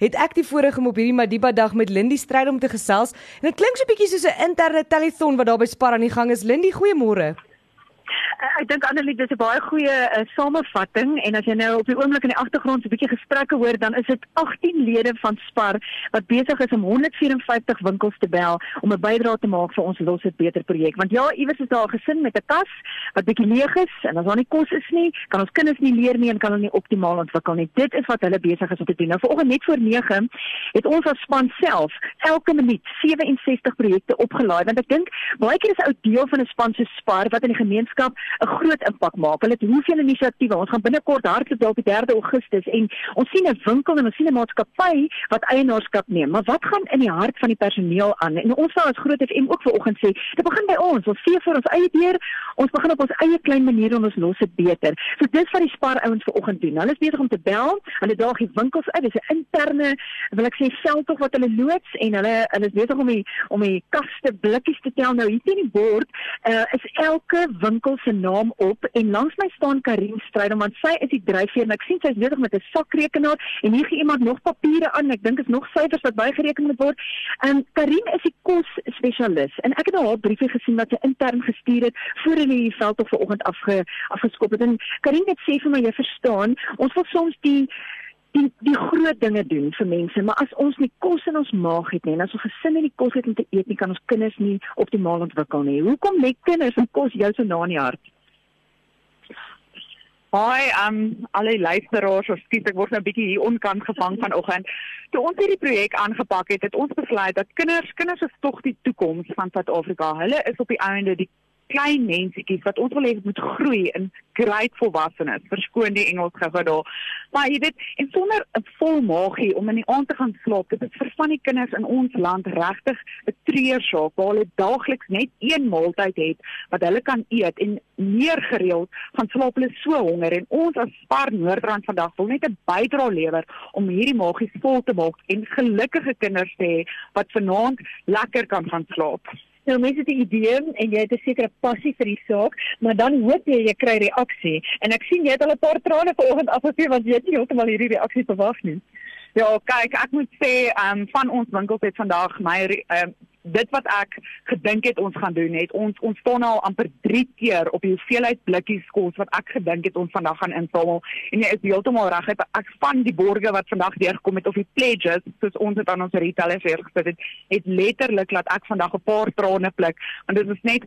het ek die voorreg om op hierdie Madiba dag met Lindy stryd om te gesels. En dit klink so 'n bietjie soos 'n interne telethon wat daar by Spar aan die gang is. Lindy, goeiemôre. Ek dink Annelie dis 'n baie goeie uh, samevatting en as jy nou op die oomblik in die agtergrond 'n bietjie gesprekke hoor dan is dit 18 lede van Spar wat besig is om 154 winkels te bel om 'n bydrae te maak vir ons Los dit beter projek. Want ja iewers is daar 'n gesin met 'n kas wat bietjie leeg is en as daar nie kos is nie kan ons kinders nie leer nie en kan hulle nie optimaal ontwikkel nie. Dit is wat hulle besig is om te doen. Nou vanoggend net voor 9 het ons as span self elke minuut 67 projekte opgelaai want ek dink baie keer is ou deel van 'n span se Spar wat in die gemeenskap 'n groot impak maak. Hulle het hoeveel inisiatiewe. Ons gaan binnekort hardloop op die 3 Augustus en ons sien 'n winkel en ons sien 'n maatskappy wat eienaarskap neem. Maar wat gaan in die hart van die personeel aan? En ons sal as Groot FM ook vanoggend sê, dit begin by ons. Ons vee vir ons eie deur. Ons begin op ons eie klein manier en ons los dit beter. So dis wat die Spar ouens vanoggend doen. Hulle is besig om te bel. Hulle daag die winkels uit. Dis 'n interne, wil ek sê, veldtog wat hulle loods en hulle hulle is besig om die om die kaste blikkies te tel. Nou hier teen die bord uh, is elke winkel se naam op en langs my staan Karin Strydom want sy is die dryfveer en ek sien sy is besig met 'n sakrekenaar en hier gee iemand nog papiere aan ek dink is nog syfers wat bygereken moet word. En um, Karin is die kos spesialis en ek het nou haar briefie gesien wat sy intern gestuur het voor in die veld tot vanoggend afge afgeskop het en Karin het sê vir my jy verstaan ons wil soms die die die groot dinge doen vir mense, maar as ons nie kos in ons maag het nie, en as ons gesin nie kos het om te eet nie, kan ons kinders nie optimaal ontwikkel nie. Hoekom lê kinders en kos jou so na in die hart? Hi, um alle luisteraars, of skiet ek word nou bietjie hier onkant gevang vanoggend. Toe ons hierdie projek aangepak het, het ons besluit dat kinders, kinders is tog die toekoms van Suid-Afrika. Hulle is op die einde die klein mensetjies wat ons wil hê moet groei in great volwassenes. Verskoon die Engels gou daar. Maar jy weet, en sonder 'n vol maagie om in die aand te gaan slaap, dit is vir van die kinders in ons land regtig 'n treursaak waar hulle daagliks net een maaltyd het wat hulle kan eet en meer gereeld gaan slaap hulle so honger en ons as Spar Noordrand vandag wil net 'n bydrae lewer om hierdie maagie vol te maak en gelukkige kinders te hê wat vanaand lekker kan gaan slaap. Nou mense het 'n idee en jy het 'n sekere passie vir die saak, maar dan hoop jy jy kry reaksie. En ek sien jy het al 'n paar trane vanoggend afgevee want jy het nie heeltemal hierdie reaksie verwag nie. Ja, kyk, ek moet sê, ehm um, van ons winkels het vandag my ehm um, dit wat ek gedink het ons gaan doen het ons ons staan al amper 3 keer op die hoeveelheid blikkies kos wat ek gedink het ons vandag gaan insamel en jy is heeltemal reg ek, van die borgers wat vandag deurgekom het of die pledges soos ons het aan ons retailers gesit het het letterlik laat ek vandag 'n paar trane pluk want dit is net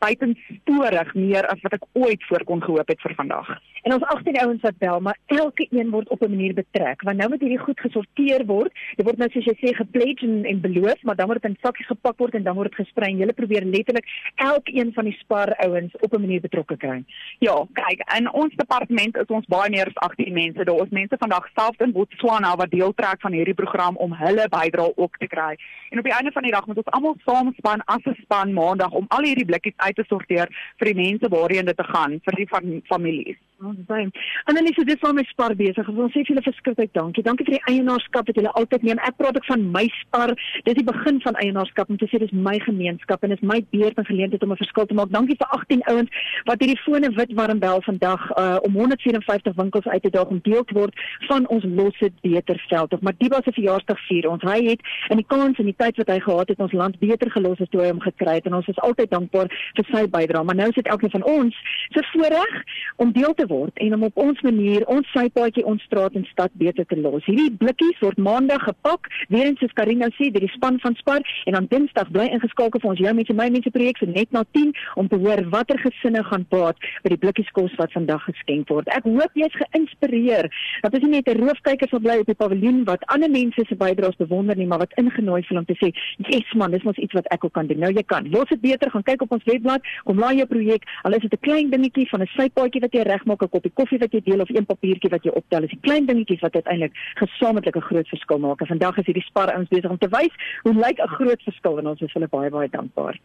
buitensporig meer as wat ek ooit voor kon gehoop het vir vandag. En ons 18 ouens wat bel, maar elke een word op 'n manier betrek. Want nou moet hierdie goed gesorteer word. Dit word nou soos jy sê gepledge en, en beloof, maar dan word dit in sakkies gepak word en dan word dit gesprei. Jy probeer letterlik elkeen van die spar ouens op 'n manier betrokke kry. Ja, kyk, in ons departement is ons baie meer as 18 mense. Daar is mense vandag self in Botswana wat deel trek van hierdie program om hulle bydrae ook te kry. En op die einde van die dag moet ons almal saam span as 'n span maandag om al hierdie blikkies uit te sorteer vir die mense waarheen dit te gaan vir die van families. Ons sê, en dan is dit vir my spar besig. Ons sê vir julle verskriklik dankie. Dankie vir die eienaarskap wat julle altyd neem. Ek praat ook van my spar. Dis die begin van eienaarskap om te sê dis my gemeenskap en dis my beurt en geleentheid om 'n verskil te maak. Dankie vir 18 ouens wat hierdie fone wit warm bel vandag uh, om 154 winkels uit te daag om deel te word van ons losse beter veld. Of Madiba se verjaarsdag vier ons. Hy het in die kans en die tyd wat hy gehad het ons land beter gelos as toe hy hom gekry het en ons is altyd dankbaar vir sy bydrae. Maar nou sit elkeen van ons se voorreg om deel te word en om op ons manier ons sypaadjie ons straat en stad beter te los. Hierdie blikkies word maandag gepak, weer eens soos Karina sê, deur die span van Spar en dan Dinsdag bly ingeskakel vir ons jou mense my mense projek so net na 10 om te hoor watter gesinne gaan baat by die blikkies kos wat vandag geskenk word. Ek hoop jy's geïnspireer. Dat is nie net 'n roofkyker sal bly op die paviljoen wat ander mense se bydraes bewonder nie, maar wat ingenooi voel om te sê, "Yes man, dis mos iets wat ek ook kan doen." Nou jy kan. Los dit beter, gaan kyk op ons webblad, kom laai jou projek. Al is dit 'n klein dingetjie van 'n sypaadjie wat jy regmaak, koppie koffie wat jy deel of een papiertjie wat jy optel. Dis die klein dingetjies wat uiteindelik gesamentlik 'n groot verskil maak. En vandag is hierdie spar ouens besig om te wys hoe lyk 'n groot verskil en ons is hulle baie baie dankbaar.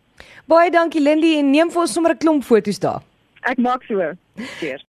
Baie dankie Lindy en neem vir ons sommer 'n klomp foto's daar. Ek maak so. Cheers.